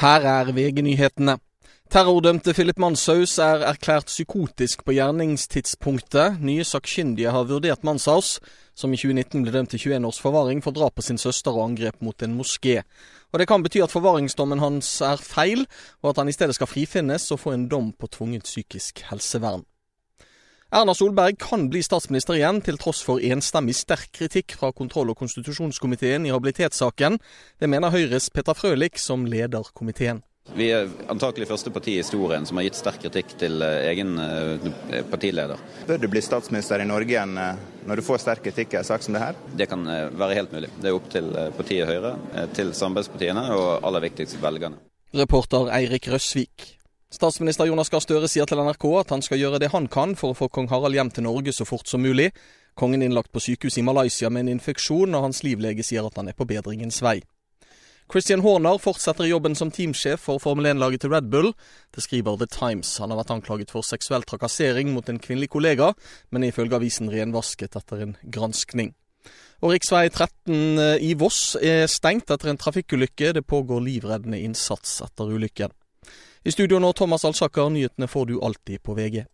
Her er VG-nyhetene. Terrordømte Philip Manshaus er erklært psykotisk på gjerningstidspunktet. Nye sakkyndige har vurdert Manshaus, som i 2019 ble dømt til 21 års forvaring for drap på sin søster og angrep mot en moské. Og Det kan bety at forvaringsdommen hans er feil, og at han i stedet skal frifinnes og få en dom på tvungent psykisk helsevern. Erna Solberg kan bli statsminister igjen, til tross for enstemmig sterk kritikk fra kontroll- og konstitusjonskomiteen i habilitetssaken. Det mener Høyres Petter Frølich, som leder komiteen. Vi er antakelig første parti i historien som har gitt sterk kritikk til egen partileder. Bør du bli statsminister i Norge igjen når du får sterk kritikk i en sak som det her? Det kan være helt mulig. Det er opp til partiet Høyre, til samarbeidspartiene og aller viktigst velgerne. Reporter Eirik Røsvik. Statsminister Jonas Gahr Støre sier til NRK at han skal gjøre det han kan for å få kong Harald hjem til Norge så fort som mulig. Kongen innlagt på sykehus i Malaysia med en infeksjon, og hans livlege sier at han er på bedringens vei. Christian Horner fortsetter jobben som teamsjef for Formel 1-laget til Red Bull. Det skriver The Times. Han har vært anklaget for seksuell trakassering mot en kvinnelig kollega, men er ifølge avisen renvasket etter en granskning. Og Riksvei 13 i Voss er stengt etter en trafikkulykke. Det pågår livreddende innsats etter ulykken. I studio nå, Thomas Alsaker. Nyhetene får du alltid på VG.